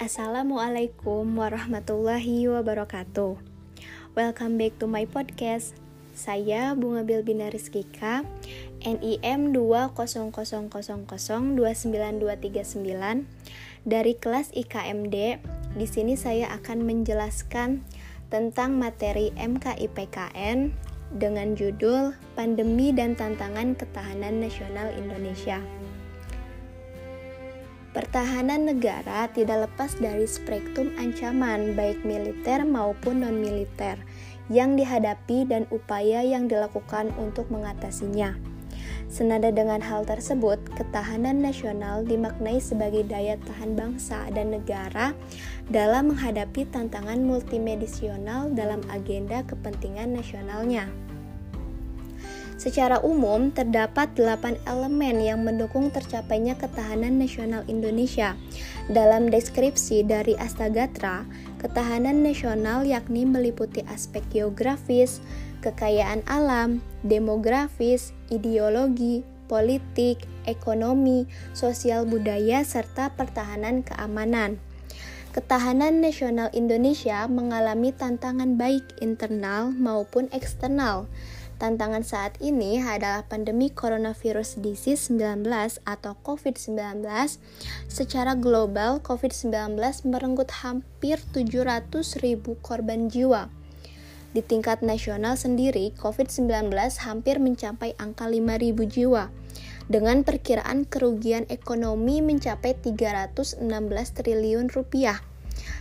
Assalamualaikum warahmatullahi wabarakatuh. Welcome back to my podcast. Saya Bunga Bilbina Rizkika, NIM 20000292339 dari kelas IKMD. Di sini saya akan menjelaskan tentang materi MKIPKN dengan judul Pandemi dan Tantangan Ketahanan Nasional Indonesia. Pertahanan negara tidak lepas dari spektrum ancaman baik militer maupun non-militer yang dihadapi dan upaya yang dilakukan untuk mengatasinya. Senada dengan hal tersebut, ketahanan nasional dimaknai sebagai daya tahan bangsa dan negara dalam menghadapi tantangan multimedisional dalam agenda kepentingan nasionalnya. Secara umum, terdapat delapan elemen yang mendukung tercapainya ketahanan nasional Indonesia. Dalam deskripsi dari Astagatra, ketahanan nasional yakni meliputi aspek geografis, kekayaan alam, demografis, ideologi, politik, ekonomi, sosial budaya, serta pertahanan keamanan. Ketahanan nasional Indonesia mengalami tantangan baik internal maupun eksternal. Tantangan saat ini adalah pandemi coronavirus disease 19 atau COVID-19. Secara global, COVID-19 merenggut hampir 700 ribu korban jiwa di tingkat nasional sendiri, COVID-19 hampir mencapai angka 5.000 jiwa, dengan perkiraan kerugian ekonomi mencapai 316 triliun rupiah.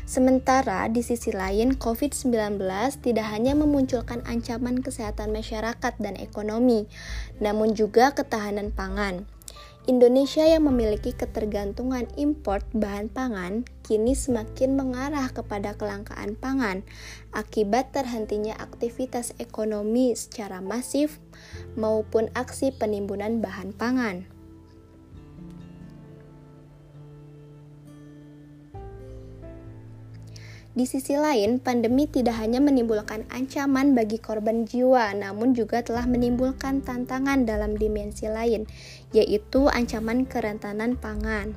Sementara di sisi lain, COVID-19 tidak hanya memunculkan ancaman kesehatan masyarakat dan ekonomi, namun juga ketahanan pangan. Indonesia yang memiliki ketergantungan import bahan pangan kini semakin mengarah kepada kelangkaan pangan akibat terhentinya aktivitas ekonomi secara masif maupun aksi penimbunan bahan pangan. Di sisi lain, pandemi tidak hanya menimbulkan ancaman bagi korban jiwa, namun juga telah menimbulkan tantangan dalam dimensi lain, yaitu ancaman kerentanan pangan.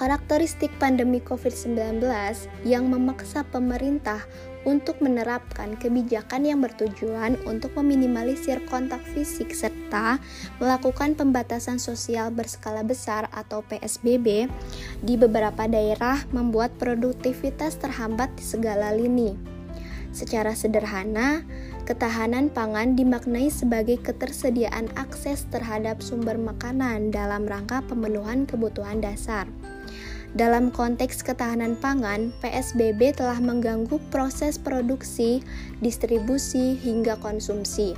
Karakteristik pandemi COVID-19 yang memaksa pemerintah untuk menerapkan kebijakan yang bertujuan untuk meminimalisir kontak fisik serta melakukan pembatasan sosial berskala besar atau PSBB di beberapa daerah membuat produktivitas terhambat di segala lini. Secara sederhana, ketahanan pangan dimaknai sebagai ketersediaan akses terhadap sumber makanan dalam rangka pemenuhan kebutuhan dasar. Dalam konteks ketahanan pangan, PSBB telah mengganggu proses produksi, distribusi, hingga konsumsi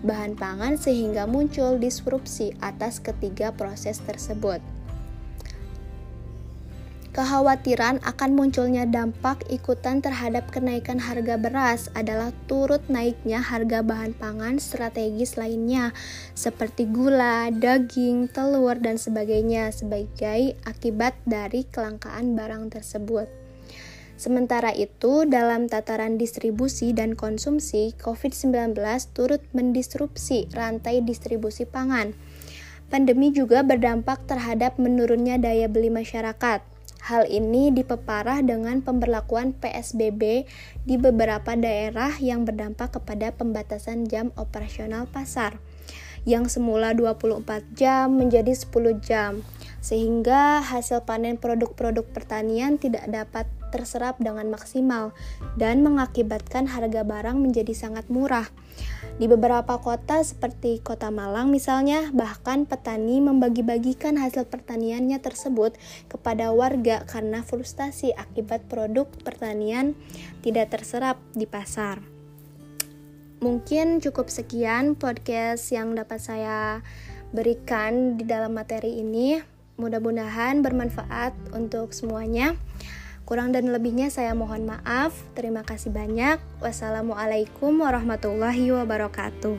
bahan pangan sehingga muncul disrupsi atas ketiga proses tersebut. Kekhawatiran akan munculnya dampak ikutan terhadap kenaikan harga beras adalah turut naiknya harga bahan pangan strategis lainnya seperti gula, daging, telur, dan sebagainya sebagai akibat dari kelangkaan barang tersebut. Sementara itu, dalam tataran distribusi dan konsumsi, COVID-19 turut mendisrupsi rantai distribusi pangan. Pandemi juga berdampak terhadap menurunnya daya beli masyarakat. Hal ini dipeparah dengan pemberlakuan PSBB di beberapa daerah yang berdampak kepada pembatasan jam operasional pasar yang semula 24 jam menjadi 10 jam sehingga hasil panen produk-produk pertanian tidak dapat terserap dengan maksimal dan mengakibatkan harga barang menjadi sangat murah. Di beberapa kota seperti Kota Malang misalnya, bahkan petani membagi-bagikan hasil pertaniannya tersebut kepada warga karena frustasi akibat produk pertanian tidak terserap di pasar. Mungkin cukup sekian podcast yang dapat saya berikan di dalam materi ini. Mudah-mudahan bermanfaat untuk semuanya. Kurang dan lebihnya saya mohon maaf. Terima kasih banyak. Wassalamualaikum warahmatullahi wabarakatuh.